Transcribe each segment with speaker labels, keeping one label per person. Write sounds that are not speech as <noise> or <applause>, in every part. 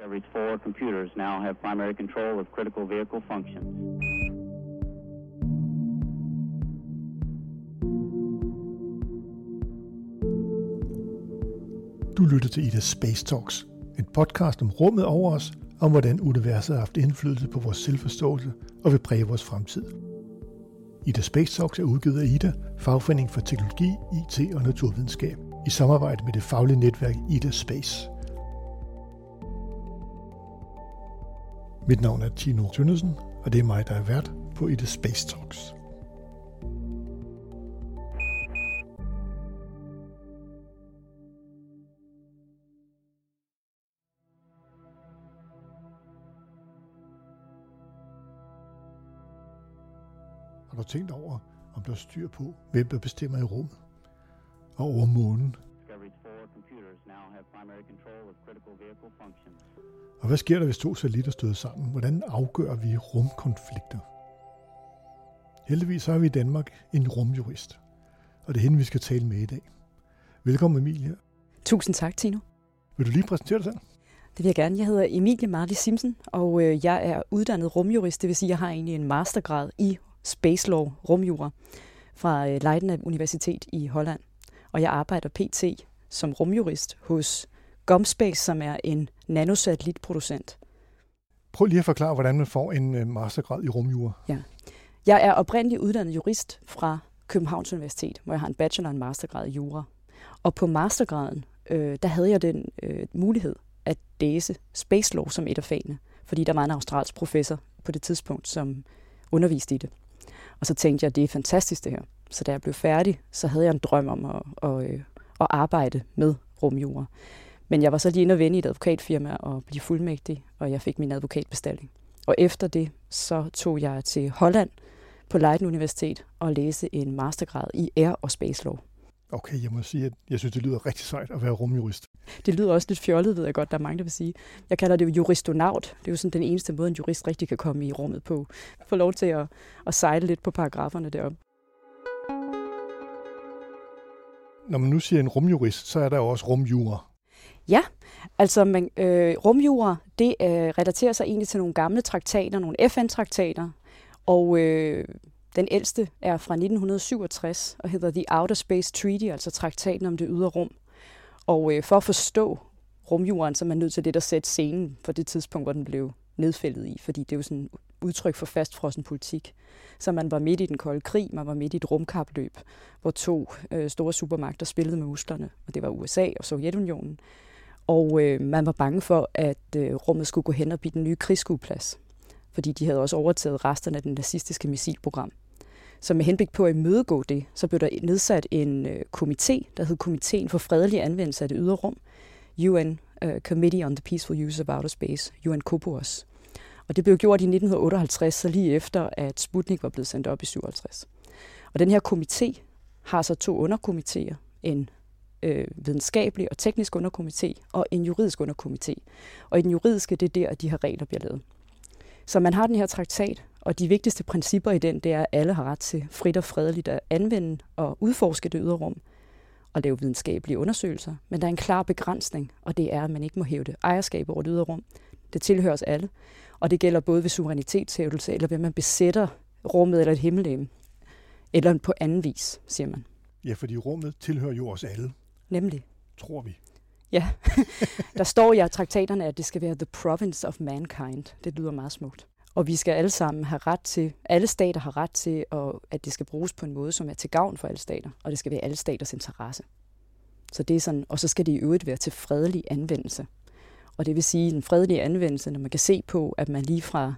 Speaker 1: Discovery's four computers now have primary control of critical vehicle functions.
Speaker 2: Du lytter til Ida Space Talks, en podcast om rummet over os, om hvordan universet har haft indflydelse på vores selvforståelse og vil præge vores fremtid. Ida Space Talks er udgivet af Ida, fagforening for teknologi, IT og naturvidenskab, i samarbejde med det faglige netværk Ida Space. Mit navn er Tino Tønnesen, og det er mig, der er vært på Ida Space Talks. Har du tænkt over, om der er styr på, hvem der bestemmer i rummet? Og over månen? Og hvad sker der, hvis to satellitter støder sammen? Hvordan afgør vi rumkonflikter? Heldigvis har vi i Danmark en rumjurist, og det er hende, vi skal tale med i dag. Velkommen, Emilie.
Speaker 3: Tusind tak, Tino.
Speaker 2: Vil du lige præsentere dig selv?
Speaker 3: Det vil jeg gerne. Jeg hedder Emilie Marli Simpson, og øh, jeg er uddannet rumjurist, det vil sige, at jeg har egentlig en mastergrad i Space Law, rumjura, fra øh, Leiden Universitet i Holland. Og jeg arbejder pt. Som rumjurist hos Gomspace, som er en nanosatellitproducent.
Speaker 2: Prøv lige at forklare, hvordan man får en øh, mastergrad i rumjura.
Speaker 3: Ja. Jeg er oprindeligt uddannet jurist fra Københavns Universitet, hvor jeg har en bachelor og en mastergrad i jura. Og på mastergraden, øh, der havde jeg den øh, mulighed at læse Space Law som et af fagene, fordi der var en australsk professor på det tidspunkt, som underviste i det. Og så tænkte jeg, at det er fantastisk det her. Så da jeg blev færdig, så havde jeg en drøm om at, at, øh, at arbejde med rumjura. Men jeg var så lige inde og vende i et advokatfirma og blive fuldmægtig, og jeg fik min advokatbestilling. Og efter det, så tog jeg til Holland på Leiden Universitet og læste en mastergrad i Air og Space Law.
Speaker 2: Okay, jeg må sige, at jeg synes, det lyder rigtig sejt at være rumjurist.
Speaker 3: Det lyder også lidt fjollet, ved jeg godt, der er mange, der vil sige. Jeg kalder det jo juristonaut. Det er jo sådan den eneste måde, en jurist rigtig kan komme i rummet på. Få lov til at, at sejle lidt på paragraferne deroppe.
Speaker 2: Når man nu siger en rumjurist, så er der jo også rumjura.
Speaker 3: Ja, altså man, øh, rumjura, det øh, relaterer sig egentlig til nogle gamle traktater, nogle FN-traktater, og øh, den ældste er fra 1967 og hedder The Outer Space Treaty, altså traktaten om det ydre rum. Og øh, for at forstå rumjuren, så er man nødt til lidt at sætte scenen for det tidspunkt, hvor den blev nedfældet i, fordi det er jo sådan udtryk for fastfrossen politik. Så man var midt i den kolde krig, man var midt i et rumkapløb, hvor to øh, store supermagter spillede med musklerne, og det var USA og Sovjetunionen. Og øh, man var bange for, at øh, rummet skulle gå hen og blive den nye krigsskueplads, fordi de havde også overtaget resterne af den nazistiske missilprogram. Så med henblik på at imødegå det, så blev der nedsat en øh, komité, der hed Komiteen for fredelig anvendelse af det ydre rum, UN uh, øh, Committee on the Peaceful Use of Outer Space, UN COPUOS. Og det blev gjort i 1958, så lige efter, at Sputnik var blevet sendt op i 57. Og den her komité har så to underkomitéer, en øh, videnskabelig og teknisk underkomité og en juridisk underkomité. Og i den juridiske, det er der, at de her regler bliver lavet. Så man har den her traktat, og de vigtigste principper i den, det er, at alle har ret til frit og fredeligt at anvende og udforske det ydre rum og lave videnskabelige undersøgelser. Men der er en klar begrænsning, og det er, at man ikke må hæve det ejerskab over det ydre rum. Det tilhører os alle, og det gælder både ved suverænitetshævelse, eller ved at man besætter rummet eller et himmellegeme, eller på anden vis, siger man.
Speaker 2: Ja, fordi rummet tilhører jo os alle,
Speaker 3: Nemlig.
Speaker 2: tror vi.
Speaker 3: Ja, <laughs> der står i traktaterne, at det skal være the province of mankind. Det lyder meget smukt. Og vi skal alle sammen have ret til, alle stater har ret til, at, at det skal bruges på en måde, som er til gavn for alle stater, og det skal være alle staters interesse. Så det er sådan, og så skal det i øvrigt være til fredelig anvendelse. Og det vil sige den fredelige anvendelse, når man kan se på, at man lige fra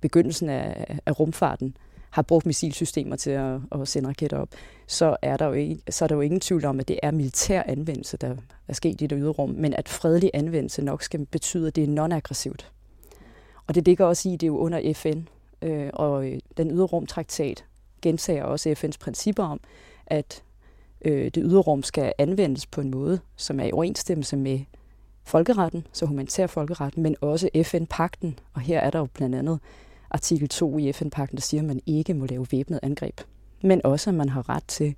Speaker 3: begyndelsen af, af rumfarten har brugt missilsystemer til at, at sende raketter op, så er, der jo ikke, så er der jo ingen tvivl om, at det er militær anvendelse, der er sket i det ydre rum, men at fredelig anvendelse nok skal betyde, at det er non-aggressivt. Og det ligger også i, det er jo under FN, øh, og øh, den ydre rumtraktat gentager også FN's principper om, at øh, det ydre rum skal anvendes på en måde, som er i overensstemmelse med folkeretten, så humanitær folkeretten, men også FN-pakten. Og her er der jo blandt andet artikel 2 i FN-pakten, der siger, at man ikke må lave væbnet angreb. Men også, at man har ret til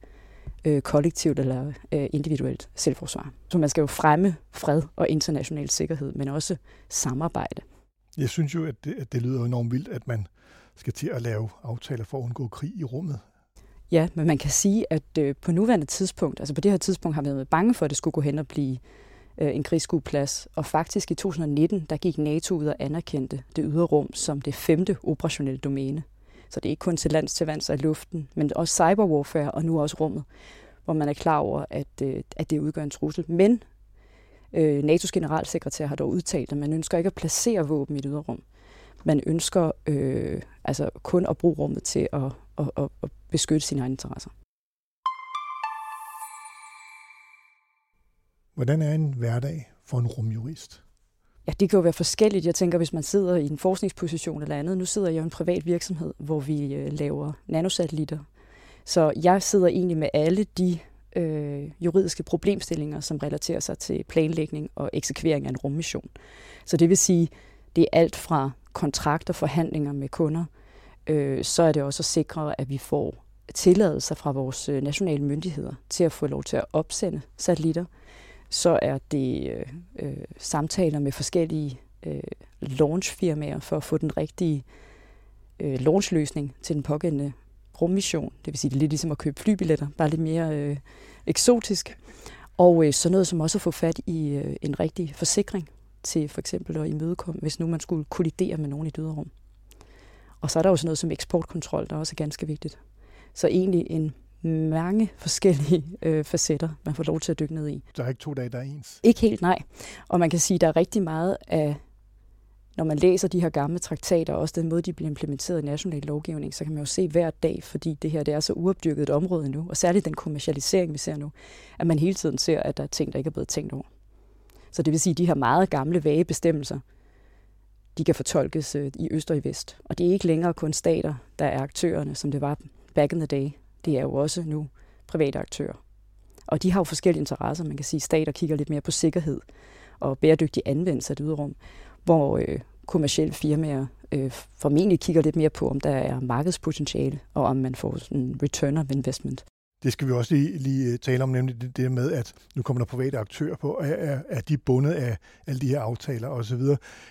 Speaker 3: øh, kollektivt eller øh, individuelt selvforsvar. Så man skal jo fremme fred og international sikkerhed, men også samarbejde.
Speaker 2: Jeg synes jo, at det, at det lyder enormt vildt, at man skal til at lave aftaler for at undgå krig i rummet.
Speaker 3: Ja, men man kan sige, at øh, på nuværende tidspunkt, altså på det her tidspunkt har vi været bange for, at det skulle gå hen og blive Øh, en krigsskueplads. Og faktisk i 2019, der gik NATO ud og anerkendte det ydre rum som det femte operationelle domæne. Så det er ikke kun til lands, til vands og luften, men også cyberwarfare og nu også rummet, hvor man er klar over, at, øh, at det udgør en trussel. Men øh, NATO's generalsekretær har dog udtalt, at man ønsker ikke at placere våben i det ydre rum. Man ønsker øh, altså kun at bruge rummet til at, at, at, at beskytte sine egne interesser.
Speaker 2: Hvordan er en hverdag for en rumjurist?
Speaker 3: Ja, det kan jo være forskelligt. Jeg tænker, hvis man sidder i en forskningsposition eller andet. Nu sidder jeg i en privat virksomhed, hvor vi øh, laver nanosatellitter. Så jeg sidder egentlig med alle de øh, juridiske problemstillinger, som relaterer sig til planlægning og eksekvering af en rummission. Så det vil sige, det er alt fra kontrakter, forhandlinger med kunder, øh, så er det også at sikre, at vi får tilladelser fra vores øh, nationale myndigheder til at få lov til at opsende satellitter. Så er det øh, øh, samtaler med forskellige øh, launchfirmaer for at få den rigtige øh, launchløsning til den pågældende rummission. Det vil sige, det er lidt ligesom at købe flybilletter, bare lidt mere øh, eksotisk. Og øh, så noget som også at få fat i øh, en rigtig forsikring til for eksempel at imødekomme, hvis nu man skulle kollidere med nogen i døderum. Og så er der jo sådan noget som eksportkontrol, der også er ganske vigtigt. Så egentlig en mange forskellige øh, facetter, man får lov til at dykke ned i.
Speaker 2: Der er ikke to dage, der er ens?
Speaker 3: Ikke helt, nej. Og man kan sige, at der er rigtig meget af, når man læser de her gamle traktater, og også den måde, de bliver implementeret i national lovgivning, så kan man jo se hver dag, fordi det her det er så uopdyrket et område nu, og særligt den kommercialisering, vi ser nu, at man hele tiden ser, at der er ting, der ikke er blevet tænkt over. Så det vil sige, at de her meget gamle, vage bestemmelser, de kan fortolkes øh, i øst og i vest. Og det er ikke længere kun stater, der er aktørerne, som det var back in the day. Det er jo også nu private aktører. Og de har jo forskellige interesser. Man kan sige, at stater kigger lidt mere på sikkerhed og bæredygtig anvendelse af det ydre rum, hvor øh, kommersielle firmaer øh, formentlig kigger lidt mere på, om der er markedspotentiale, og om man får en return of investment.
Speaker 2: Det skal vi også lige, lige øh, tale om, nemlig det, det med, at nu kommer der private aktører på, og er, er de bundet af alle de her aftaler osv.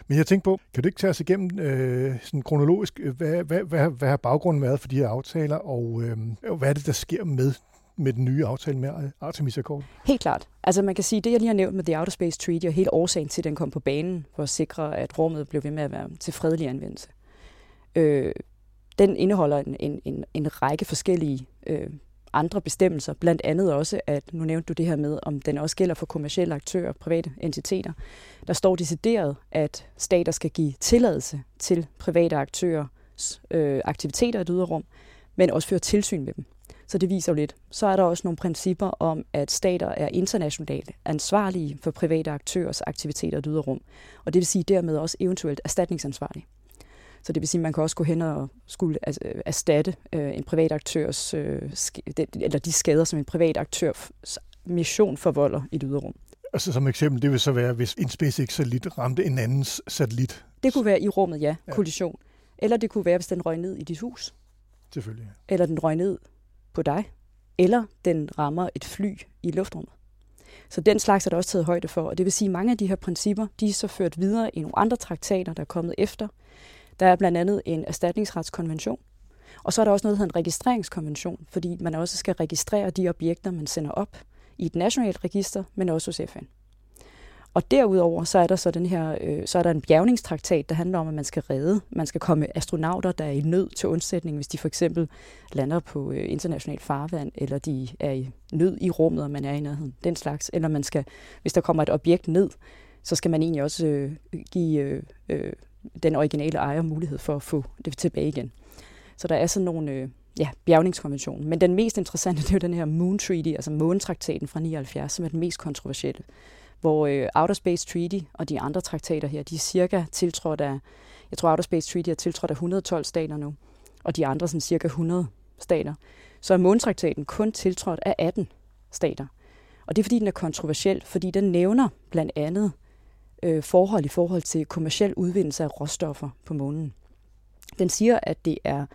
Speaker 2: Men jeg tænkte på, kan du ikke tage os igennem øh, sådan kronologisk, øh, hvad, hvad, hvad, hvad har baggrunden været for de her aftaler, og øh, hvad er det, der sker med med den nye aftale med artemis Accord?
Speaker 3: Helt klart. Altså man kan sige, det jeg lige har nævnt med The Outer Space Treaty, og hele årsagen til, at den kom på banen, for at sikre, at rummet blev ved med at være til fredelig anvendelse. Øh, den indeholder en, en, en, en række forskellige øh, andre bestemmelser, blandt andet også, at nu nævnte du det her med, om den også gælder for kommersielle aktører og private entiteter. Der står decideret, at stater skal give tilladelse til private aktørers øh, aktiviteter i et yderrum, men også føre tilsyn med dem. Så det viser jo lidt. Så er der også nogle principper om, at stater er internationalt ansvarlige for private aktørers aktiviteter i et yderrum, Og det vil sige dermed også eventuelt erstatningsansvarlige. Så det vil sige, at man kan også gå hen og skulle altså, erstatte øh, en privat aktørs, øh, eller de skader, som en privat aktørs mission forvolder i det ydre rum.
Speaker 2: Altså som eksempel, det vil så være, hvis en SpaceX-satellit ramte en andens satellit.
Speaker 3: Det kunne være i rummet, ja, ja. kollision. Eller det kunne være, hvis den røg ned i dit hus.
Speaker 2: Selvfølgelig.
Speaker 3: Eller den røg ned på dig. Eller den rammer et fly i luftrummet. Så den slags er der også taget højde for, og det vil sige, at mange af de her principper, de er så ført videre i nogle andre traktater, der er kommet efter, der er blandt andet en erstatningsretskonvention, og så er der også noget, der hedder en registreringskonvention, fordi man også skal registrere de objekter, man sender op i et nationalt register, men også hos FN. Og derudover så er der så den her, øh, så er der en bjergningstraktat, der handler om, at man skal redde, man skal komme astronauter, der er i nød til undsætning, hvis de for eksempel lander på øh, internationalt farvand, eller de er i nød i rummet, og man er i nærheden, den slags. Eller man skal, hvis der kommer et objekt ned, så skal man egentlig også øh, give øh, øh, den originale ejer mulighed for at få det tilbage igen. Så der er sådan nogle øh, ja, bjergningskonventioner. Men den mest interessante, <laughs> det er jo den her Moon Treaty, altså månetraktaten fra 79, som er den mest kontroversielle. Hvor øh, Outer Space Treaty og de andre traktater her, de er cirka tiltrådt af, jeg tror Outer Space Treaty er tiltrådt af 112 stater nu, og de andre sådan cirka 100 stater. Så er månetraktaten kun tiltrådt af 18 stater. Og det er fordi, den er kontroversiel, fordi den nævner blandt andet øh, forhold i forhold til kommersiel udvindelse af råstoffer på månen. Den siger, at det er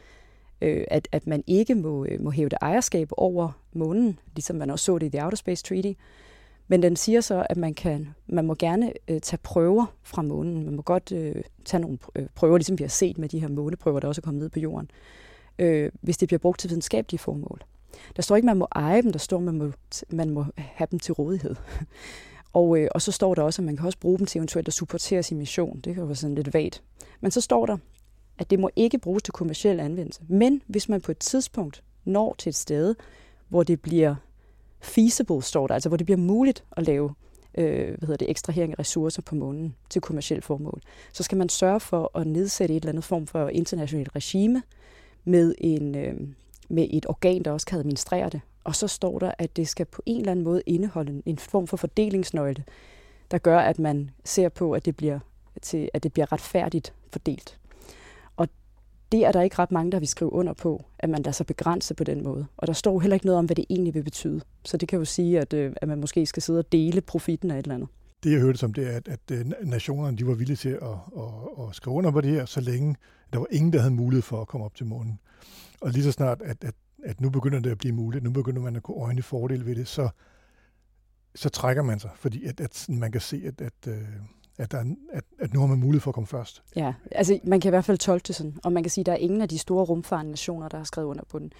Speaker 3: øh, at, at man ikke må, øh, må hæve det ejerskab over månen, ligesom man også så det i The Outer Space Treaty. Men den siger så, at man, kan, man må gerne øh, tage prøver fra månen. Man må godt øh, tage nogle øh, prøver, ligesom vi har set med de her måneprøver, der også er kommet ned på jorden, øh, hvis det bliver brugt til videnskabelige formål. Der står ikke, at man må eje dem, der står, at man må, man må have dem til rådighed. Og, øh, og så står der også, at man kan også bruge dem til eventuelt at supportere sin mission. Det kan jo være sådan lidt vagt. Men så står der, at det må ikke bruges til kommersiel anvendelse. Men hvis man på et tidspunkt når til et sted, hvor det bliver feasible, står der, altså hvor det bliver muligt at lave øh, hvad hedder det, ekstrahering af ressourcer på månen til kommersiel formål, så skal man sørge for at nedsætte et eller andet form for internationalt regime med, en, øh, med et organ, der også kan administrere det. Og så står der, at det skal på en eller anden måde indeholde en form for fordelingsnøgle, der gør, at man ser på, at det bliver, til, at det bliver retfærdigt fordelt. Og det er der ikke ret mange, der vil skrive under på, at man lader sig begrænse på den måde. Og der står heller ikke noget om, hvad det egentlig vil betyde. Så det kan jo sige, at, øh, at man måske skal sidde og dele profitten af et eller andet.
Speaker 2: Det jeg hørte som det er, at, at øh, nationerne de var villige til at, at, at skrive under på det her, så længe der var ingen, der havde mulighed for at komme op til månen. Og lige så snart, at, at, at nu begynder det at blive muligt, nu begynder man at kunne øjne fordel ved det, så, så trækker man sig, fordi at, at man kan se, at, at, øh, at, der er, at, at nu har man mulighed for at komme først.
Speaker 3: Ja, altså man kan i hvert fald tolke det sådan, og man kan sige, at der er ingen af de store rumfarende nationer, der har skrevet under på den,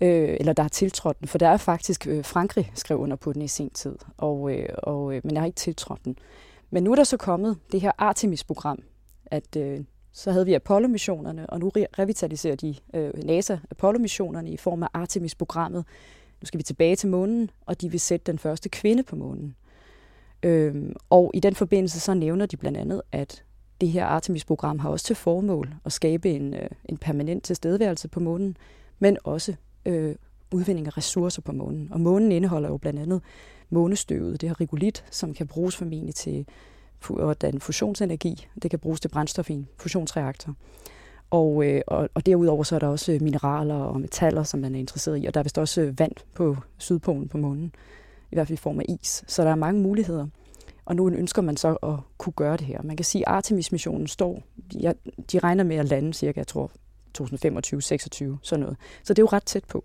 Speaker 3: øh, eller der har tiltrådt den, for der er faktisk, øh, Frankrig skrev under på den i sin tid, og, øh, og, øh, men jeg har ikke tiltrådt den. Men nu er der så kommet det her Artemis-program, at øh, så havde vi Apollo-missionerne, og nu revitaliserer de øh, NASA Apollo-missionerne i form af Artemis-programmet. Nu skal vi tilbage til månen, og de vil sætte den første kvinde på månen. Øhm, og i den forbindelse så nævner de blandt andet, at det her Artemis-program har også til formål at skabe en, øh, en permanent tilstedeværelse på månen, men også øh, udvinding af ressourcer på månen. Og månen indeholder jo blandt andet månestøvet, det her regolit, som kan bruges formentlig til at danne fusionsenergi. Det kan bruges til brændstof i en fusionsreaktor. Og, øh, og, og derudover så er der også øh, mineraler og metaller, som man er interesseret i. Og der er vist også øh, vand på Sydpolen på månen, i hvert fald i form af is. Så der er mange muligheder. Og nu ønsker man så at kunne gøre det her. Man kan sige, at Artemis-missionen står, ja, de regner med at lande cirka, jeg tror, 2025, 26, sådan noget. Så det er jo ret tæt på.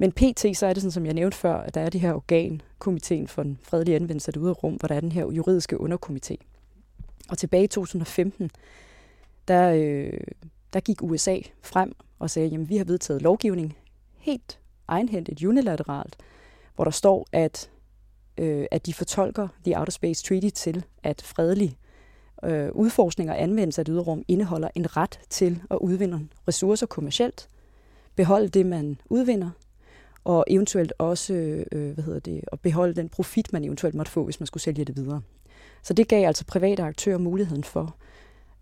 Speaker 3: Men pt. så er det sådan, som jeg nævnte før, at der er det her organ, komiteen for den fredelige anvendelse af det ydre rum, hvor der er den her juridiske underkomité. Og tilbage i 2015, der, øh, der gik USA frem og sagde, jamen vi har vedtaget lovgivning helt egenhændigt, unilateralt, hvor der står, at, øh, at de fortolker The Outer Space Treaty til, at fredelig øh, udforskning og anvendelse af det ydre rum indeholder en ret til at udvinde ressourcer kommercielt, beholde det, man udvinder, og eventuelt også øh, hvad hedder det, at beholde den profit, man eventuelt måtte få, hvis man skulle sælge det videre. Så det gav altså private aktører muligheden for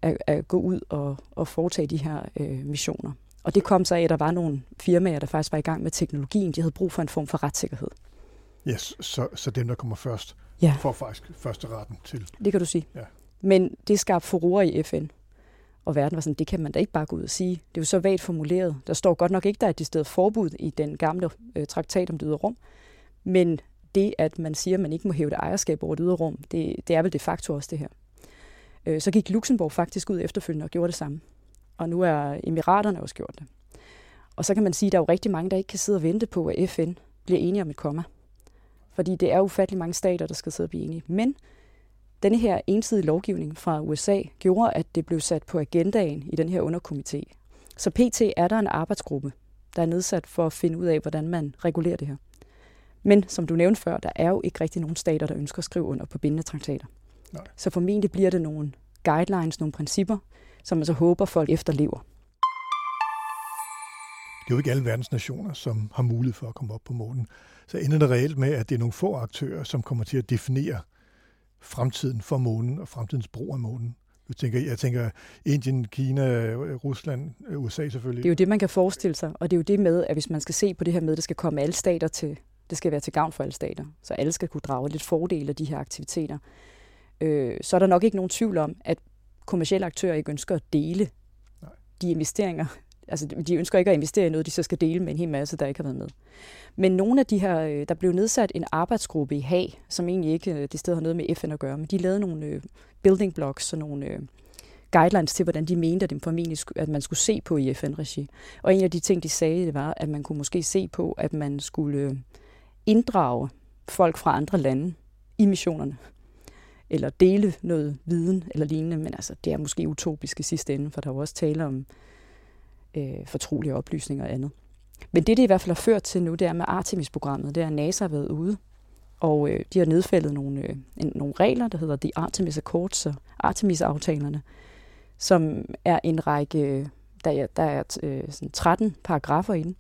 Speaker 3: at, at gå ud og, og foretage de her øh, missioner. Og det kom så af, at der var nogle firmaer, der faktisk var i gang med teknologien. De havde brug for en form for retssikkerhed.
Speaker 2: Yes, så, så dem, der kommer først,
Speaker 3: ja.
Speaker 2: får faktisk første retten til.
Speaker 3: Det kan du sige.
Speaker 2: Ja.
Speaker 3: Men det skabte furore i FN. Og verden var sådan, det kan man da ikke bare gå ud og sige. Det er jo så vagt formuleret. Der står godt nok ikke, der er et sted forbud i den gamle øh, traktat om det ydre rum. Men det, at man siger, at man ikke må hæve det ejerskab over det ydre rum, det, det er vel de facto også det her. Øh, så gik Luxembourg faktisk ud efterfølgende og gjorde det samme. Og nu er Emiraterne også gjort det. Og så kan man sige, at der er jo rigtig mange, der ikke kan sidde og vente på, at FN bliver enige om et komma. Fordi det er ufattelig mange stater, der skal sidde og blive enige. Men denne her ensidige lovgivning fra USA gjorde, at det blev sat på agendaen i den her underkomité. Så PT er der en arbejdsgruppe, der er nedsat for at finde ud af, hvordan man regulerer det her. Men som du nævnte før, der er jo ikke rigtig nogen stater, der ønsker at skrive under på bindende traktater.
Speaker 2: Nej.
Speaker 3: Så formentlig bliver det nogle guidelines, nogle principper, som man så håber, folk efterlever.
Speaker 2: Det er jo ikke alle verdens nationer, som har mulighed for at komme op på månen. Så ender det reelt med, at det er nogle få aktører, som kommer til at definere fremtiden for månen og fremtidens brug af månen. Jeg tænker, jeg tænker Indien, Kina, Rusland, USA selvfølgelig.
Speaker 3: Det er jo det, man kan forestille sig, og det er jo det med, at hvis man skal se på det her med, at det skal komme alle stater til, det skal være til gavn for alle stater, så alle skal kunne drage lidt fordel af de her aktiviteter, øh, så er der nok ikke nogen tvivl om, at kommersielle aktører ikke ønsker at dele Nej. de investeringer, Altså, de ønsker ikke at investere i noget, de så skal dele med en hel masse, der ikke har været med. Men nogle af de her, øh, der blev nedsat en arbejdsgruppe i Haag, som egentlig ikke øh, det sted har noget med FN at gøre, men de lavede nogle øh, building blocks, så nogle guidelines til, hvordan de mente, at, dem formentlig, at man skulle se på i FN-regi. Og en af de ting, de sagde, det var, at man kunne måske se på, at man skulle inddrage folk fra andre lande i missionerne. Eller dele noget viden eller lignende, men altså, det er måske utopisk i sidste ende, for der er jo også tale om øh, fortrolige oplysninger og andet. Men det, det i hvert fald har ført til nu, det er med Artemis-programmet, det er, at NASA har været ude, og øh, de har nedfældet nogle, øh, en, nogle regler, der hedder The Artemis Accords og Artemis-aftalerne, som er en række, øh, der er, der er øh, sådan 13 paragrafer inde.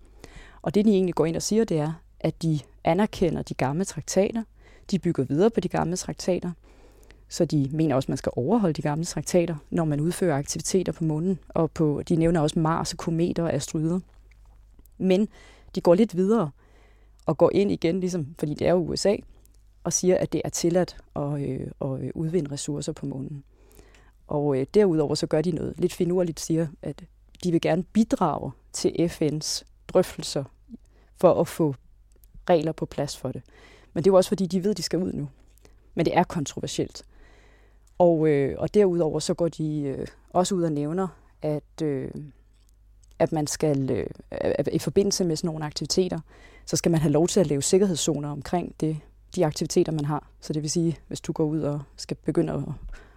Speaker 3: Og det, de egentlig går ind og siger, det er, at de anerkender de gamle traktater, de bygger videre på de gamle traktater, så de mener også, at man skal overholde de gamle traktater, når man udfører aktiviteter på månen. Og på, de nævner også Mars, kometer og asteroider. Men de går lidt videre og går ind igen, ligesom, fordi det er jo USA, og siger, at det er tilladt at, øh, at øh, udvinde ressourcer på månen. Og øh, derudover så gør de noget lidt finurligt, siger, at de vil gerne bidrage til FN's drøftelser for at få regler på plads for det. Men det er jo også fordi, de ved, at de skal ud nu. Men det er kontroversielt. Og, øh, og derudover så går de øh, også ud og nævner, at, øh, at man skal, øh, at i forbindelse med sådan nogle aktiviteter, så skal man have lov til at lave sikkerhedszoner omkring det, de aktiviteter, man har. Så det vil sige, hvis du går ud og skal begynde at,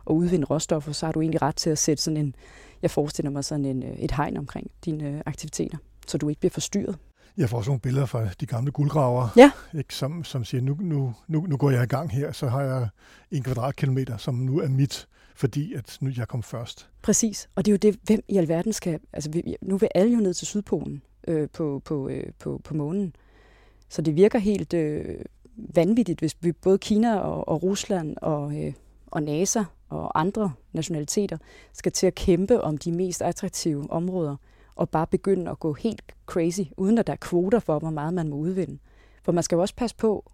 Speaker 3: at udvinde råstoffer, så har du egentlig ret til at sætte sådan en, jeg forestiller mig sådan en, øh, et hegn omkring dine øh, aktiviteter, så du ikke bliver forstyrret.
Speaker 2: Jeg får også nogle billeder fra de gamle guldgraver,
Speaker 3: ja.
Speaker 2: ikke, som, som siger, nu, nu, nu, nu går jeg i gang her, så har jeg en kvadratkilometer, som nu er mit, fordi at nu jeg kom først.
Speaker 3: Præcis, og det er jo det, hvem i alverden skal... Altså, nu vil alle jo ned til Sydpolen øh, på, på, øh, på, på månen. Så det virker helt øh, vanvittigt, hvis vi både Kina og, og Rusland og, øh, og NASA og andre nationaliteter skal til at kæmpe om de mest attraktive områder og bare begynde at gå helt crazy, uden at der er kvoter for, hvor meget man må udvinde. For man skal jo også passe på,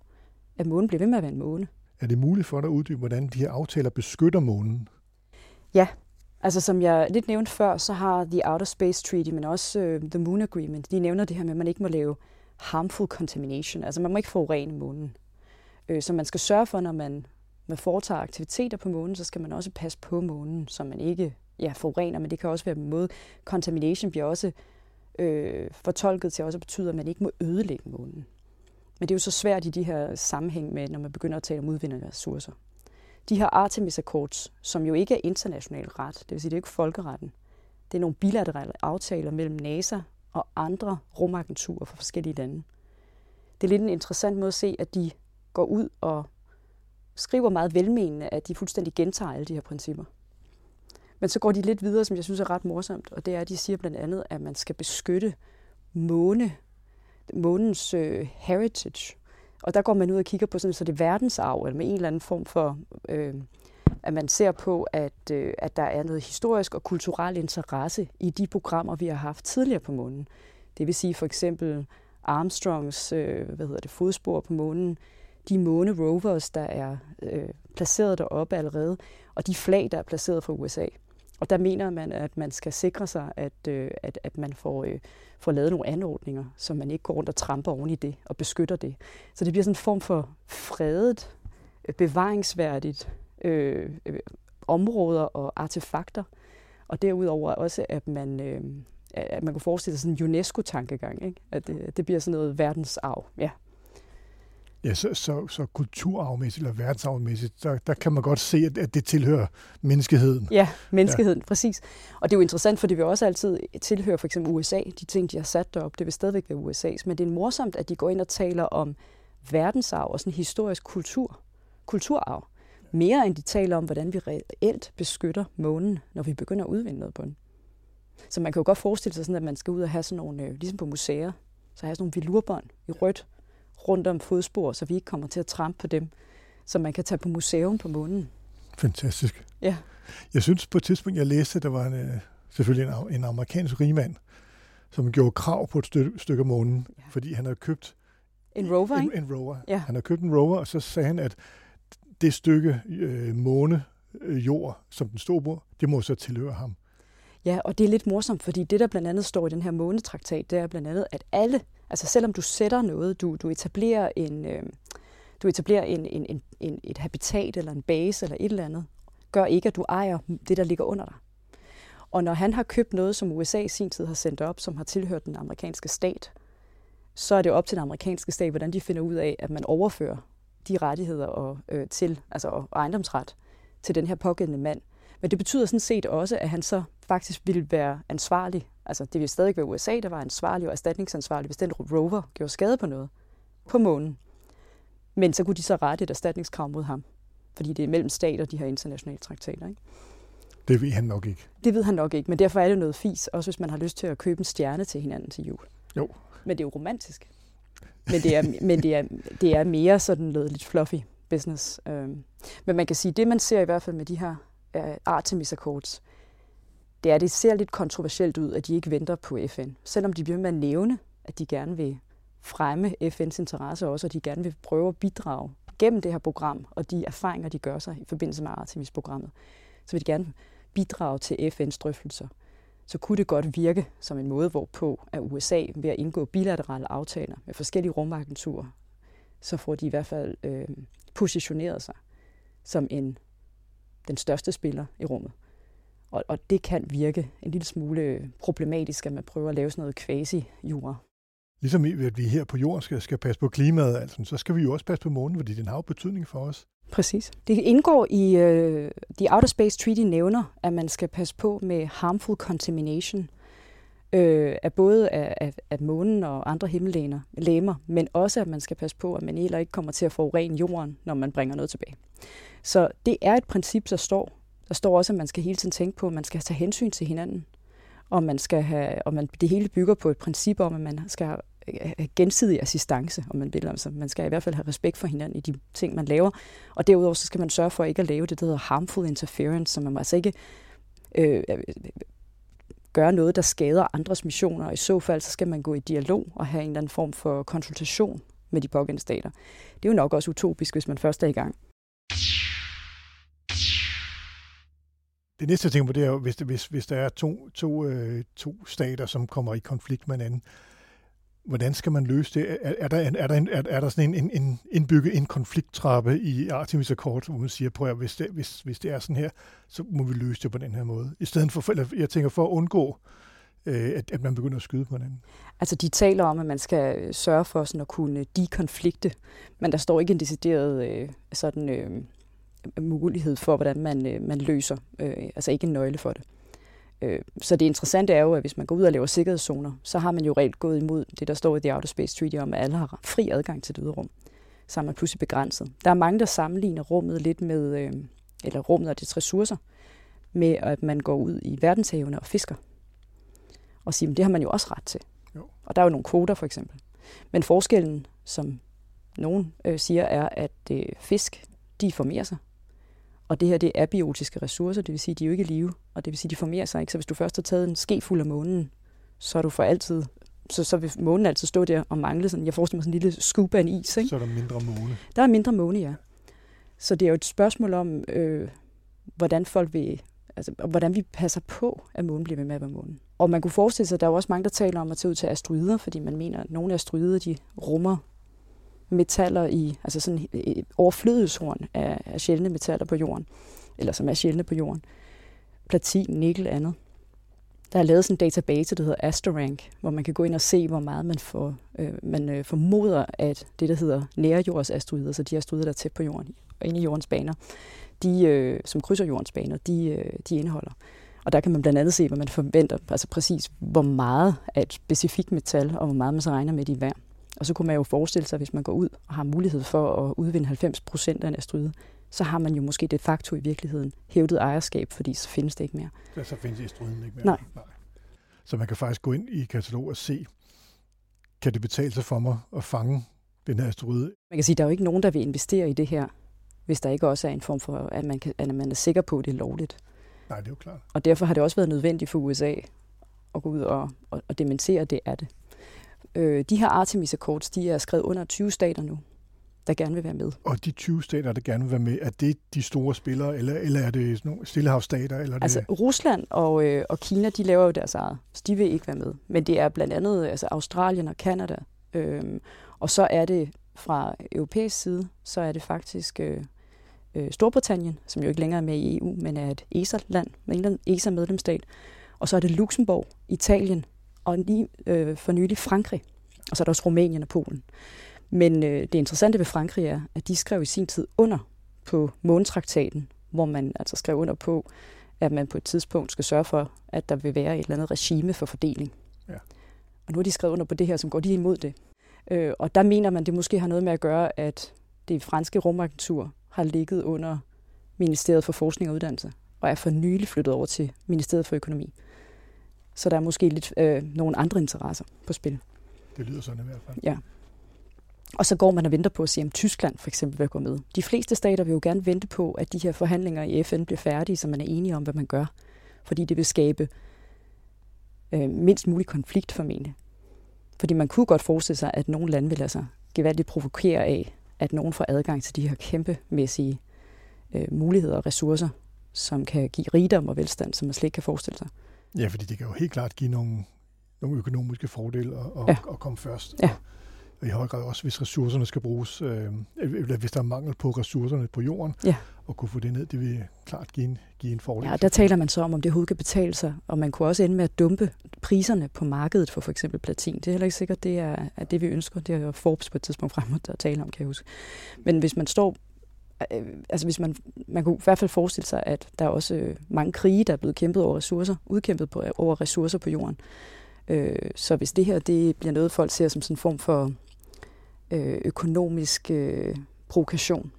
Speaker 3: at månen bliver ved med at være en måne.
Speaker 2: Er det muligt for dig at uddybe, hvordan de her aftaler beskytter månen?
Speaker 3: Ja, altså som jeg lidt nævnte før, så har The Outer Space Treaty, men også uh, The Moon Agreement, de nævner det her med, at man ikke må lave harmful contamination, altså man må ikke forurene månen. Øh, så man skal sørge for, når man, man foretager aktiviteter på månen, så skal man også passe på månen, så man ikke ja, forurener, men det kan også være en måde. Contamination bliver også øh, fortolket til også at betyde, at man ikke må ødelægge månen. Men det er jo så svært i de her sammenhæng med, når man begynder at tale om udvindende ressourcer. De her Artemis Accords, som jo ikke er international ret, det vil sige, det er ikke folkeretten. Det er nogle bilaterale aftaler mellem NASA og andre rumagenturer fra forskellige lande. Det er lidt en interessant måde at se, at de går ud og skriver meget velmenende, at de fuldstændig gentager alle de her principper. Men så går de lidt videre, som jeg synes er ret morsomt, og det er, at de siger blandt andet, at man skal beskytte måne, månens øh, heritage. Og der går man ud og kigger på sådan, så det er verdensarv, eller med en eller anden form for, øh, at man ser på, at, øh, at der er noget historisk og kulturel interesse i de programmer, vi har haft tidligere på månen. Det vil sige for eksempel Armstrongs øh, hvad hedder det, fodspor på månen, de måne rovers, der er øh, placeret deroppe allerede, og de flag, der er placeret fra USA. Og der mener man, at man skal sikre sig, at, øh, at, at man får, øh, får lavet nogle anordninger, så man ikke går rundt og tramper oven i det og beskytter det. Så det bliver sådan en form for fredet, øh, bevaringsværdigt øh, øh, områder og artefakter. Og derudover også, at man, øh, at man kunne forestille sig sådan en UNESCO-tankegang, ikke? At det, det bliver sådan noget verdensarv. Ja,
Speaker 2: Ja, så, så, så kulturarvmæssigt eller verdensarvmæssigt, der, der kan man godt se, at, at det tilhører menneskeheden.
Speaker 3: Ja, menneskeheden, ja. præcis. Og det er jo interessant, for det vil også altid tilhøre for eksempel USA, de ting, de har sat derop, det vil stadigvæk være USA's, men det er morsomt, at de går ind og taler om verdensarv og sådan historisk kultur, kulturarv, mere end de taler om, hvordan vi reelt beskytter månen, når vi begynder at udvinde noget på den. Så man kan jo godt forestille sig sådan, at man skal ud og have sådan nogle, øh, ligesom på museer, så have sådan nogle velurbånd i rødt, rundt om fodspor, så vi ikke kommer til at trampe på dem, så man kan tage på museum på månen.
Speaker 2: Fantastisk.
Speaker 3: Ja.
Speaker 2: Jeg synes på et tidspunkt, jeg læste, at der var en, øh, selvfølgelig en, en amerikansk rigmand, som gjorde krav på et stykke, stykke af månen, ja. fordi han havde købt
Speaker 3: en rover,
Speaker 2: en, en rover.
Speaker 3: Ja.
Speaker 2: Han havde købt en rover, og så sagde han, at det stykke øh, måne øh, jord, som den stod på, det må så tilhøre ham.
Speaker 3: Ja, og det er lidt morsomt, fordi det, der blandt andet står i den her månetraktat, det er blandt andet, at alle Altså selvom du sætter noget, du, du etablerer, en, øh, du etablerer en, en, en, en, et habitat eller en base eller et eller andet, gør ikke, at du ejer det, der ligger under dig. Og når han har købt noget, som USA i sin tid har sendt op, som har tilhørt den amerikanske stat, så er det op til den amerikanske stat, hvordan de finder ud af, at man overfører de rettigheder og, øh, til, altså og ejendomsret til den her pågældende mand. Men det betyder sådan set også, at han så faktisk ville være ansvarlig. Altså det ville stadig være USA, der var ansvarlig og erstatningsansvarlig, hvis den rover gjorde skade på noget på månen. Men så kunne de så rette et erstatningskrav mod ham, fordi det er mellem stater, de her internationale traktater. Ikke?
Speaker 2: Det ved han nok ikke.
Speaker 3: Det ved han nok ikke, men derfor er det noget fis, også hvis man har lyst til at købe en stjerne til hinanden til jul.
Speaker 2: Jo.
Speaker 3: Men det er jo romantisk. Men det er, men det er, det er mere sådan noget lidt fluffy business. Øhm, men man kan sige, det man ser i hvert fald med de her uh, Artemis Accords, det er, at det ser lidt kontroversielt ud, at de ikke venter på FN. Selvom de bliver med at nævne, at de gerne vil fremme FN's interesse også, og de gerne vil prøve at bidrage gennem det her program, og de erfaringer, de gør sig i forbindelse med Artemis-programmet, så vil de gerne bidrage til FN's drøftelser. Så kunne det godt virke som en måde, hvorpå at USA ved at indgå bilaterale aftaler med forskellige rumagenturer, så får de i hvert fald øh, positioneret sig som en, den største spiller i rummet. Og, og det kan virke en lille smule problematisk, at man prøver at lave sådan noget quasi-jura
Speaker 2: Ligesom i, at vi her på jorden skal, skal passe på klimaet, altså, så skal vi jo også passe på månen, fordi den har jo betydning for os.
Speaker 3: Præcis. Det indgår i uh, The Outer Space Treaty nævner, at man skal passe på med harmful contamination uh, af både af, af, af månen og andre himmellegemer, men også at man skal passe på, at man heller ikke kommer til at forurene jorden, når man bringer noget tilbage. Så det er et princip, der står. Der står også, at man skal hele tiden tænke på, at man skal tage hensyn til hinanden og man skal have, og man, det hele bygger på et princip om, at man skal have gensidig assistance, om man vil. Altså, man skal i hvert fald have respekt for hinanden i de ting, man laver. Og derudover så skal man sørge for ikke at lave det, der hedder harmful interference, så man må altså ikke øh, øh gøre noget, der skader andres missioner. Og i så fald, så skal man gå i dialog og have en eller anden form for konsultation med de pågældende stater. Det er jo nok også utopisk, hvis man først er i gang.
Speaker 2: Det næste ting på det er jo, hvis, hvis, hvis der er to, to, øh, to stater, som kommer i konflikt med hinanden, hvordan skal man løse det? Er, er, der, er, der, en, er, er der sådan en, en, en indbygget en konflikttrappe i Artemis Accord, hvor man siger, prøv at hvis det, hvis, hvis det er sådan her, så må vi løse det på den her måde. I stedet for, eller jeg tænker for at undgå, øh, at, at man begynder at skyde på hinanden.
Speaker 3: Altså de taler om, at man skal øh, sørge for sådan at kunne dekonflikte, men der står ikke en decideret øh, sådan... Øh, mulighed for, hvordan man, øh, man løser, øh, altså ikke en nøgle for det. Øh, så det interessante er jo, at hvis man går ud og laver sikkerhedszoner, så har man jo reelt gået imod det, der står i The Outer Space Treaty om, at alle har fri adgang til det ydre rum. Så er man pludselig begrænset. Der er mange, der sammenligner rummet lidt med, øh, eller rummet og dets ressourcer, med at man går ud i verdenshavene og fisker. Og siger, at det har man jo også ret til. Jo. Og der er jo nogle kvoter for eksempel. Men forskellen, som nogen øh, siger, er, at øh, fisk, de formerer sig. Og det her, det er abiotiske ressourcer, det vil sige, de er jo ikke i live, og det vil sige, de formerer sig ikke. Så hvis du først har taget en ske fuld af månen, så er du for altid så, så vil månen altid stå der og mangle sådan, jeg forestiller mig sådan en lille skub af en is. Ikke?
Speaker 2: Så er der mindre måne.
Speaker 3: Der er mindre måne, ja. Så det er jo et spørgsmål om, øh, hvordan folk vil, altså, hvordan vi passer på, at månen bliver ved med at være månen. Og man kunne forestille sig, at der er jo også mange, der taler om at tage ud til asteroider, fordi man mener, at nogle af asteroider, de rummer metaller i, altså sådan øh, øh, overflødeshorn af, af sjældne metaller på jorden, eller som er sjældne på jorden. Platin, nikkel, andet. Der er lavet sådan en database, der hedder Asterank, hvor man kan gå ind og se, hvor meget man, får, øh, man øh, formoder, at det, der hedder nærjordsasteroider, så de asteroider, der er tæt på jorden og inde i jordens baner, de, øh, som krydser jordens baner, de, øh, de indeholder. Og der kan man blandt andet se, hvad man forventer, altså præcis hvor meget af et specifikt metal, og hvor meget man så regner med det i værd. Og så kunne man jo forestille sig, hvis man går ud og har mulighed for at udvinde 90 procent af en asteroide, så har man jo måske de facto i virkeligheden hævdet ejerskab, fordi så findes det ikke mere.
Speaker 2: Ja, så findes asteroiden ikke mere.
Speaker 3: Nej. Nej.
Speaker 2: Så man kan faktisk gå ind i katalog og se, kan det betale sig for mig at fange den her asteroide?
Speaker 3: Man kan sige, at der er jo ikke nogen, der vil investere i det her, hvis der ikke også er en form for, at man, kan, at man er sikker på, at det er lovligt.
Speaker 2: Nej, det er jo klart.
Speaker 3: Og derfor har det også været nødvendigt for USA at gå ud og, og, og dementere, at det er det. Øh, de her Artemis Accords, de er skrevet under 20 stater nu, der gerne vil være med.
Speaker 2: Og de 20 stater, der gerne vil være med, er det de store spillere, eller, eller er det nogle stillehavsstater? Eller
Speaker 3: altså,
Speaker 2: det...
Speaker 3: Rusland og, øh, og Kina, de laver jo deres eget, så de vil ikke være med. Men det er blandt andet altså Australien og Kanada. Øh, og så er det fra europæisk side, så er det faktisk øh, øh, Storbritannien, som jo ikke længere er med i EU, men er et ESA-land, en ESA-medlemsstat. Og så er det Luxembourg, Italien og lige øh, for nylig Frankrig. Og så er der også Rumænien og Polen. Men øh, det interessante ved Frankrig er, at de skrev i sin tid under på månetraktaten, hvor man altså skrev under på, at man på et tidspunkt skal sørge for, at der vil være et eller andet regime for fordeling. Ja. Og nu har de skrevet under på det her, som går lige imod det. Øh, og der mener man, det måske har noget med at gøre, at det franske rumagentur har ligget under Ministeriet for Forskning og Uddannelse, og er for nylig flyttet over til Ministeriet for Økonomi. Så der er måske lidt øh, nogle andre interesser på spil.
Speaker 2: Det lyder sådan i hvert fald.
Speaker 3: Ja. Og så går man og venter på at se, om Tyskland for eksempel vil gå med. De fleste stater vil jo gerne vente på, at de her forhandlinger i FN bliver færdige, så man er enige om, hvad man gør. Fordi det vil skabe øh, mindst mulig konflikt formentlig. Fordi man kunne godt forestille sig, at nogle lande vil lade sig gevaldigt provokere af, at nogen får adgang til de her kæmpemæssige øh, muligheder og ressourcer, som kan give rigdom og velstand, som man slet ikke kan forestille sig.
Speaker 2: Ja, fordi det kan jo helt klart give nogle, nogle økonomiske fordele at, at, ja. at komme først. Ja. Og i høj grad også, hvis ressourcerne skal bruges, øh, hvis der er mangel på ressourcerne på jorden, ja. og kunne få det ned, det vil klart give en, give en fordel.
Speaker 3: Ja, der taler man så om, om det overhovedet kan betale sig, og man kunne også ende med at dumpe priserne på markedet for for eksempel platin. Det er heller ikke sikkert, det er, er det, vi ønsker. Det er Forbes på et tidspunkt frem at tale om, kan jeg huske. Men hvis man står øh, altså hvis man, man kunne i hvert fald forestille sig, at der er også øh, mange krige, der er blevet kæmpet over ressourcer, udkæmpet på, over ressourcer på jorden. Øh, så hvis det her det bliver noget, folk ser som sådan en form for øh, økonomisk øh, provokation,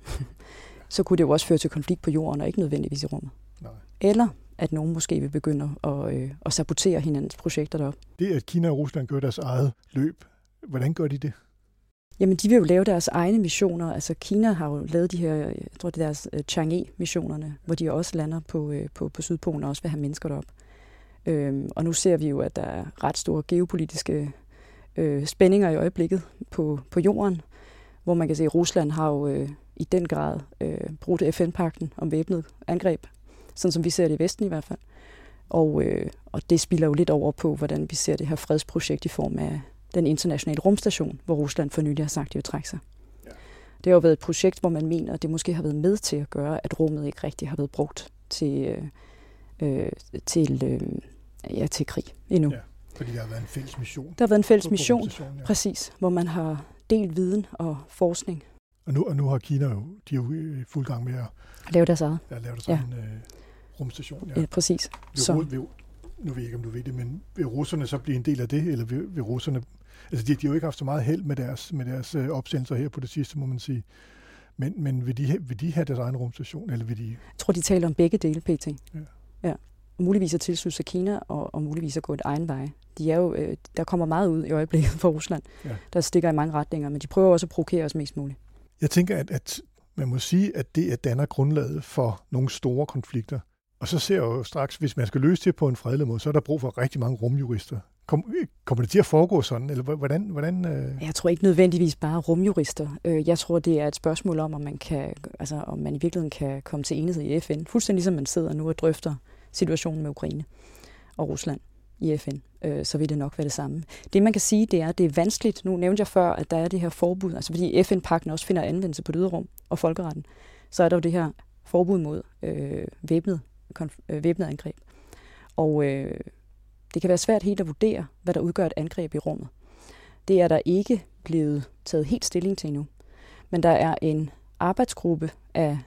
Speaker 3: <laughs> så kunne det jo også føre til konflikt på jorden, og ikke nødvendigvis i rummet. Nej. Eller at nogen måske vil begynde at, øh, at sabotere hinandens projekter derop.
Speaker 2: Det, at Kina og Rusland gør deres eget løb, hvordan gør de det?
Speaker 3: Jamen, de vil jo lave deres egne missioner. Altså, Kina har jo lavet de her, jeg tror, det er deres uh, Chang'e-missionerne, hvor de også lander på, uh, på, på Sydpolen og også vil have mennesker derop. Øhm, og nu ser vi jo, at der er ret store geopolitiske øh, spændinger i øjeblikket på, på jorden, hvor man kan se, at Rusland har jo øh, i den grad øh, brugt FN-pakten om væbnet angreb, sådan som vi ser det i Vesten i hvert fald. Og, øh, og det spiller jo lidt over på, hvordan vi ser det her fredsprojekt i form af den internationale rumstation, hvor Rusland for nylig har sagt, at de vil trække sig. Ja. Det har jo været et projekt, hvor man mener, at det måske har været med til at gøre, at rummet ikke rigtig har været brugt til, øh, øh til, øh, ja, til krig endnu. Ja.
Speaker 2: Fordi der har været en fælles mission.
Speaker 3: Der har været en fælles mission, ja. præcis, hvor man har delt viden og forskning.
Speaker 2: Og nu, og nu har Kina jo, de er jo i fuld gang med at
Speaker 3: lave deres eget.
Speaker 2: Ja, lave deres ja. egen øh, rumstation. Ja,
Speaker 3: ja præcis.
Speaker 2: Vil, så. Vil, nu ved jeg ikke, om du ved det, men vil russerne så blive en del af det, eller vil, vil russerne... Altså, de, de har jo ikke haft så meget held med deres, med deres øh, opsendelser her på det sidste, må man sige. Men, men vil, de, vil de have deres egen rumstation, eller vil de... Jeg
Speaker 3: tror, de taler om begge dele, PT. Ja. ja. Muligvis at tilslutte sig Kina, og, og muligvis at gå et egen vej de er jo, øh, der kommer meget ud i øjeblikket for Rusland, ja. der stikker i mange retninger, men de prøver også at provokere os mest muligt.
Speaker 2: Jeg tænker, at, at man må sige, at det er danner grundlaget for nogle store konflikter. Og så ser jeg jo straks, hvis man skal løse det på en fredelig måde, så er der brug for rigtig mange rumjurister. Kom, øh, kommer det til at foregå sådan, eller hvordan? hvordan øh...
Speaker 3: Jeg tror ikke nødvendigvis bare rumjurister. Øh, jeg tror, det er et spørgsmål om, om man, kan, altså, om man i virkeligheden kan komme til enighed i FN. Fuldstændig ligesom man sidder nu og drøfter situationen med Ukraine og Rusland i FN, øh, så vil det nok være det samme. Det man kan sige, det er, at det er vanskeligt. Nu nævnte jeg før, at der er det her forbud, altså fordi FN-pakken også finder anvendelse på rum og folkeretten, så er der jo det her forbud mod øh, væbnet, konf- øh, væbnet angreb. Og øh, det kan være svært helt at vurdere, hvad der udgør et angreb i rummet. Det er der ikke blevet taget helt stilling til endnu. Men der er en arbejdsgruppe af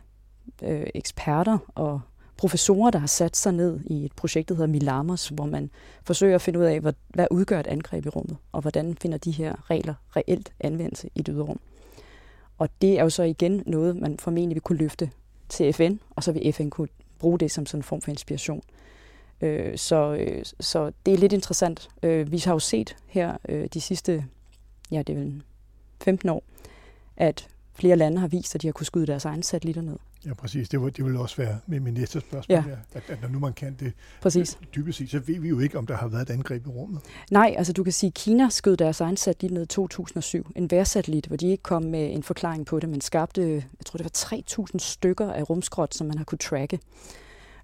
Speaker 3: øh, eksperter og professorer, der har sat sig ned i et projekt, der hedder Milamos, hvor man forsøger at finde ud af, hvad, hvad udgør et angreb i rummet, og hvordan finder de her regler reelt anvendelse i det yderrum. rum. Og det er jo så igen noget, man formentlig vil kunne løfte til FN, og så vil FN kunne bruge det som sådan en form for inspiration. Øh, så, øh, så det er lidt interessant. Øh, vi har jo set her øh, de sidste, ja det er vel 15 år, at flere lande har vist, at de har kunnet skyde deres egne satellitter ned.
Speaker 2: Ja, præcis. Det, vil, det vil også være med min næste spørgsmål, ja. At, at når nu man kan det
Speaker 3: præcis.
Speaker 2: dybest set, så ved vi jo ikke, om der har været et angreb i rummet.
Speaker 3: Nej, altså du kan sige, at Kina skød deres egen satellit ned i 2007. En værsatellit, hvor de ikke kom med en forklaring på det, men skabte, jeg tror det var 3.000 stykker af rumskrot, som man har kunne tracke.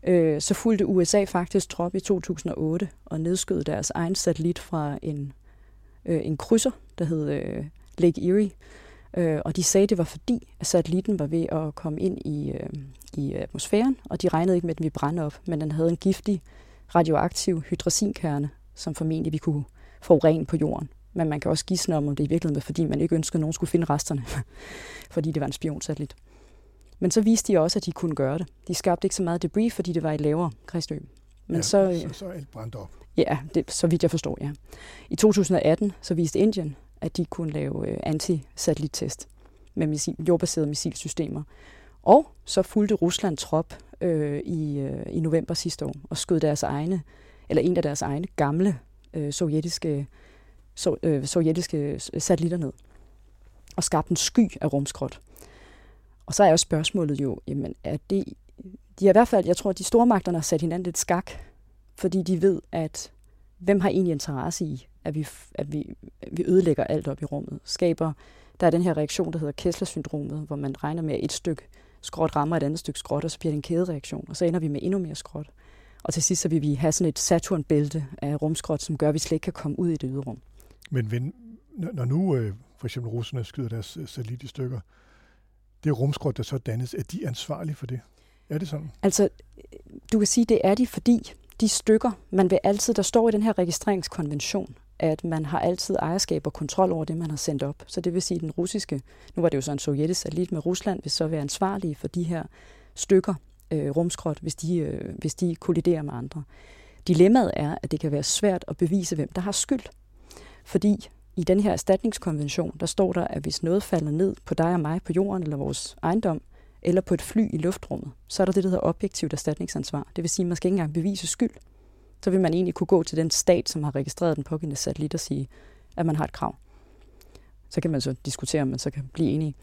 Speaker 3: Øh, så fulgte USA faktisk trop i 2008 og nedskød deres egen satellit fra en, øh, en krydser, der hed øh, Lake Erie, Øh, og de sagde, det var fordi, at satellitten var ved at komme ind i, øh, i atmosfæren, og de regnede ikke med, at den ville brænde op, men den havde en giftig radioaktiv hydrazinkerne, som formentlig vi kunne forurene på jorden. Men man kan også gisne om, om det i virkeligheden var, fordi man ikke ønskede, at nogen skulle finde resterne, <laughs> fordi det var en spionsatellit. Men så viste de også, at de kunne gøre det. De skabte ikke så meget debris, fordi det var i lavere kredsløb.
Speaker 2: Men ja, så, så, så er alt brændt op.
Speaker 3: Ja, det, så vidt jeg forstår, ja. I 2018 så viste Indien, at de kunne lave øh, anti-satellittest med missil, jordbaserede missilsystemer. Og så fulgte Rusland trop øh, i, øh, i november sidste år og skød deres egne, eller en af deres egne gamle øh, sovjetiske, so, øh, sovjetiske satellitter ned og skabte en sky af rumskrot. Og så er jo spørgsmålet jo, jamen er det, de har i hvert fald, jeg tror, at de store magterne har sat hinanden lidt skak, fordi de ved, at hvem har egentlig interesse i, at vi, at vi, vi ødelægger alt op i rummet, skaber, der er den her reaktion, der hedder Kessler-syndromet, hvor man regner med, at et stykke skråt rammer et andet stykke skråt, og så bliver det en kædereaktion, og så ender vi med endnu mere skråt. Og til sidst så vil vi have sådan et Saturn-bælte af rumskrot, som gør, at vi slet ikke kan komme ud i det ydre rum.
Speaker 2: Men når nu øh, for eksempel russerne skyder deres øh, satellit i stykker, det rumskrot, der så dannes, er de ansvarlige for det? Er det sådan?
Speaker 3: Altså, du kan sige, det er de, fordi de stykker, man vil altid, der står i den her registreringskonvention, at man har altid ejerskab og kontrol over det, man har sendt op. Så det vil sige, at den russiske, nu var det jo så en sovjetisk satellit med Rusland, vil så være ansvarlige for de her stykker øh, rumskrot, hvis de, øh, hvis de kolliderer med andre. Dilemmaet er, at det kan være svært at bevise, hvem der har skyld. Fordi i den her erstatningskonvention, der står der, at hvis noget falder ned på dig og mig på jorden eller vores ejendom, eller på et fly i luftrummet, så er der det, der hedder objektivt erstatningsansvar. Det vil sige, at man skal ikke engang bevise skyld. Så vil man egentlig kunne gå til den stat, som har registreret den pågældende satellit og sige, at man har et krav. Så kan man så diskutere, om man så kan blive enige.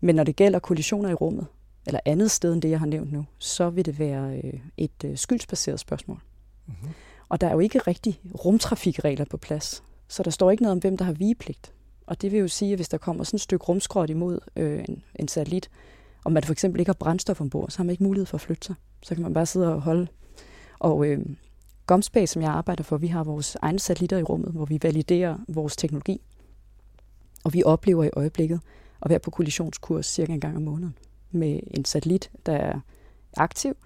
Speaker 3: Men når det gælder kollisioner i rummet, eller andet sted end det, jeg har nævnt nu, så vil det være øh, et øh, skyldsbaseret spørgsmål. Mm-hmm. Og der er jo ikke rigtig rumtrafikregler på plads. Så der står ikke noget om, hvem der har vigepligt. Og det vil jo sige, at hvis der kommer sådan et stykke rumskrot imod øh, en, en satellit, og man for eksempel ikke har brændstof ombord, så har man ikke mulighed for at flytte sig. Så kan man bare sidde og holde. Og øh, Gomspace, som jeg arbejder for, vi har vores egne satellitter i rummet, hvor vi validerer vores teknologi. Og vi oplever i øjeblikket at være på kollisionskurs cirka en gang om måneden med en satellit, der er aktiv,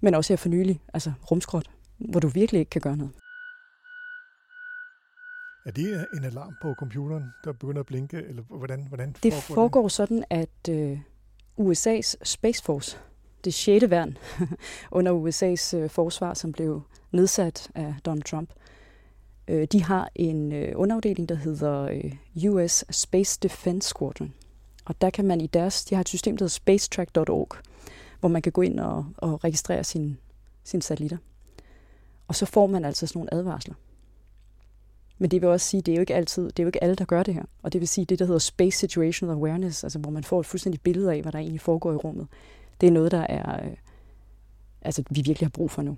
Speaker 3: men også her for nylig, altså rumskrot, hvor du virkelig ikke kan gøre noget.
Speaker 2: Er det en alarm på computeren, der begynder at blinke, eller hvordan, hvordan
Speaker 3: det foregår, foregår det? sådan, at øh, USA's Space Force, det 6. værn <laughs> under USA's øh, forsvar, som blev nedsat af Donald Trump, øh, de har en øh, underafdeling, der hedder øh, US Space Defense Squadron. Og der kan man i deres, de har et system, der hedder spacetrack.org, hvor man kan gå ind og, og registrere sine sin satellitter. Og så får man altså sådan nogle advarsler. Men det vil også sige, det er jo ikke altid, det er jo ikke alle, der gør det her. Og det vil sige, det der hedder Space Situational Awareness, altså hvor man får et fuldstændigt billede af, hvad der egentlig foregår i rummet. Det er noget, der er, øh, altså vi virkelig har brug for nu.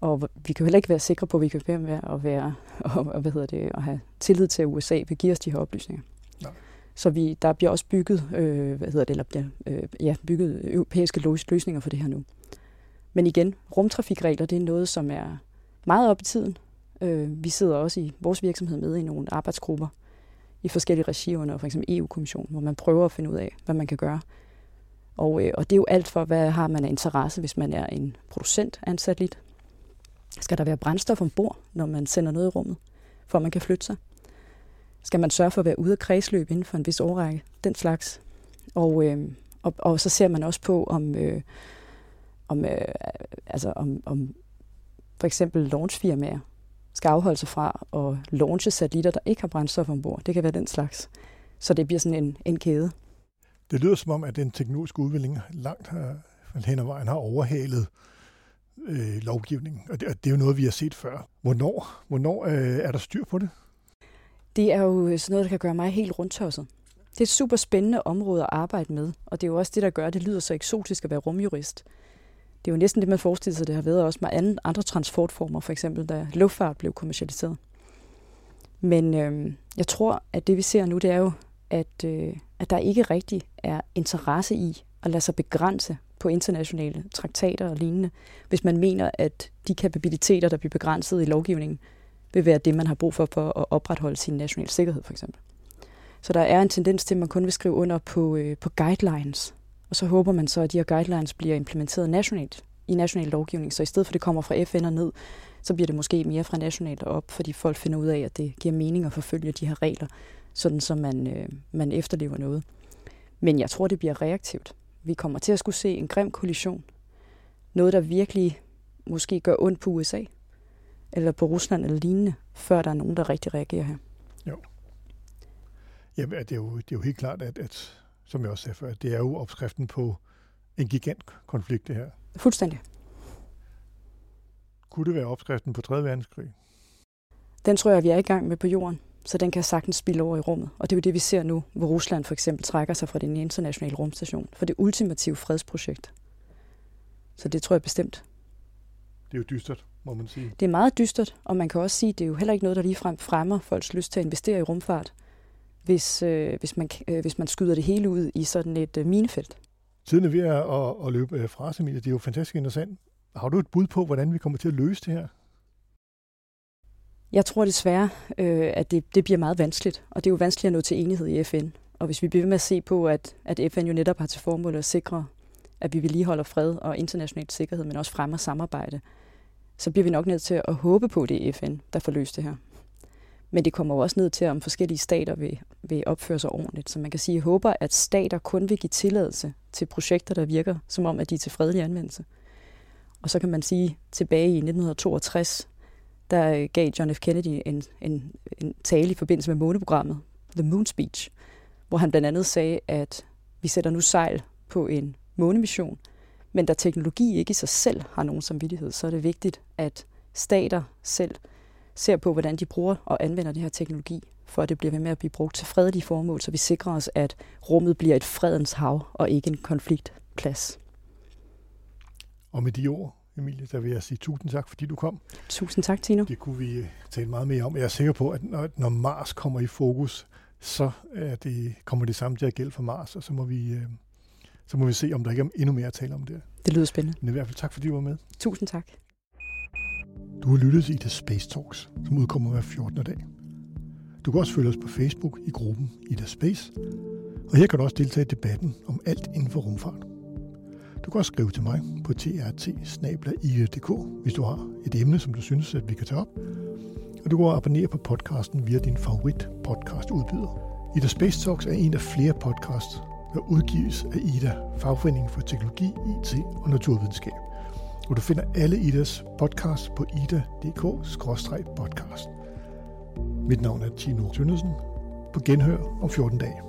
Speaker 3: Og vi kan heller ikke være sikre på, at vi kan være med at være, <laughs> og, og, hvad hedder det, at have tillid til, at USA vil give os de her oplysninger. Nej. Så vi, der bliver også bygget, øh, hvad hedder det, eller bliver, øh, ja, bygget europæiske løsninger for det her nu. Men igen, rumtrafikregler, det er noget, som er meget op i tiden, Øh, vi sidder også i vores virksomhed med i nogle arbejdsgrupper i forskellige regier under for eksempel EU-kommissionen, hvor man prøver at finde ud af, hvad man kan gøre. Og, øh, og det er jo alt for, hvad har man af interesse, hvis man er en producent af en satellit. Skal der være brændstof ombord, når man sender noget i rummet, for at man kan flytte sig? Skal man sørge for at være ude af kredsløb inden for en vis årrække? Den slags. Og, øh, og, og så ser man også på, om, øh, om, øh, altså om, om for eksempel launchfirmaer skal afholde sig fra at launche satellitter, der ikke har brændstof ombord. Det kan være den slags. Så det bliver sådan en, en kæde.
Speaker 2: Det lyder som om, at den teknologiske udvikling langt hen ad vejen har overhalet øh, lovgivningen. Og det, og det er jo noget, vi har set før. Hvornår, hvornår øh, er der styr på det?
Speaker 3: Det er jo sådan noget, der kan gøre mig helt rundtosset. Det er et super spændende område at arbejde med, og det er jo også det, der gør, at det lyder så eksotisk at være rumjurist. Det er jo næsten det, man forestiller sig, det har været også med andre transportformer, for eksempel da luftfart blev kommercialiseret. Men øh, jeg tror, at det vi ser nu, det er jo, at, øh, at der ikke rigtig er interesse i at lade sig begrænse på internationale traktater og lignende, hvis man mener, at de kapabiliteter, der bliver begrænset i lovgivningen, vil være det, man har brug for for at opretholde sin nationale sikkerhed, for eksempel. Så der er en tendens til, at man kun vil skrive under på, øh, på guidelines, og så håber man så, at de her guidelines bliver implementeret nationalt i national lovgivning. Så i stedet for, at det kommer fra FN og ned, så bliver det måske mere fra nationalt op, fordi folk finder ud af, at det giver mening at forfølge de her regler, sådan så man, øh, man efterlever noget. Men jeg tror, det bliver reaktivt. Vi kommer til at skulle se en grim kollision. Noget, der virkelig måske gør ondt på USA, eller på Rusland eller lignende, før der er nogen, der rigtig reagerer her.
Speaker 2: Jo. Jamen, det er jo, det er jo helt klart, at, at, som jeg også sagde før, det er jo opskriften på en gigant konflikt, det her.
Speaker 3: Fuldstændig.
Speaker 2: Kunne det være opskriften på 3. verdenskrig?
Speaker 3: Den tror jeg, vi er i gang med på jorden, så den kan sagtens spille over i rummet. Og det er jo det, vi ser nu, hvor Rusland for eksempel trækker sig fra den internationale rumstation, for det ultimative fredsprojekt. Så det tror jeg bestemt.
Speaker 2: Det er jo dystert, må man sige.
Speaker 3: Det er meget dystert, og man kan også sige, at det er jo heller ikke noget, der ligefrem fremmer folks lyst til at investere i rumfart, hvis, øh, hvis, man, øh, hvis man skyder det hele ud i sådan et øh, minefelt.
Speaker 2: Tiden er ved at, at, løbe øh, fra os, Emilie. Det er jo fantastisk interessant. Har du et bud på, hvordan vi kommer til at løse det her?
Speaker 3: Jeg tror desværre, øh, at det, det bliver meget vanskeligt, og det er jo vanskeligt at nå til enighed i FN. Og hvis vi bliver ved med at se på, at, at FN jo netop har til formål at sikre, at vi vedligeholder fred og international sikkerhed, men også fremmer samarbejde, så bliver vi nok nødt til at håbe på, at det er FN, der får løst det her. Men det kommer jo også ned til, om forskellige stater vil, vil opføre sig ordentligt. Så man kan sige, at jeg håber, at stater kun vil give tilladelse til projekter, der virker som om, at de er til fredelig anvendelse. Og så kan man sige, tilbage i 1962, der øh, gav John F. Kennedy en, en, en tale i forbindelse med måneprogrammet, The Moon Speech, hvor han blandt andet sagde, at vi sætter nu sejl på en månemission, men da teknologi ikke i sig selv har nogen samvittighed, så er det vigtigt, at stater selv ser på, hvordan de bruger og anvender det her teknologi, for at det bliver ved med at blive brugt til fredelige formål, så vi sikrer os, at rummet bliver et fredens hav og ikke en konfliktplads.
Speaker 2: Og med de ord, Emilie, der vil jeg sige tusind tak, fordi du kom.
Speaker 3: Tusind tak, Tino.
Speaker 2: Det kunne vi tale meget mere om. Jeg er sikker på, at når, Mars kommer i fokus, så er det, kommer det samme til at gælde for Mars, og så må vi, øh, så må vi se, om der ikke er endnu mere at tale om det.
Speaker 3: Det lyder spændende.
Speaker 2: Men i hvert fald tak, fordi du var med.
Speaker 3: Tusind tak.
Speaker 2: Du har lyttet til Ida Space Talks, som udkommer hver 14. dag. Du kan også følge os på Facebook i gruppen Ida Space, og her kan du også deltage i debatten om alt inden for rumfart. Du kan også skrive til mig på trt hvis du har et emne, som du synes, at vi kan tage op. Og du kan abonnere på podcasten via din favorit podcast udbyder. Ida Space Talks er en af flere podcasts, der udgives af Ida, Fagforeningen for Teknologi, IT og Naturvidenskab hvor du finder alle Idas podcast på ida.dk-podcast. Mit navn er Tino Tønnesen. På genhør om 14 dage.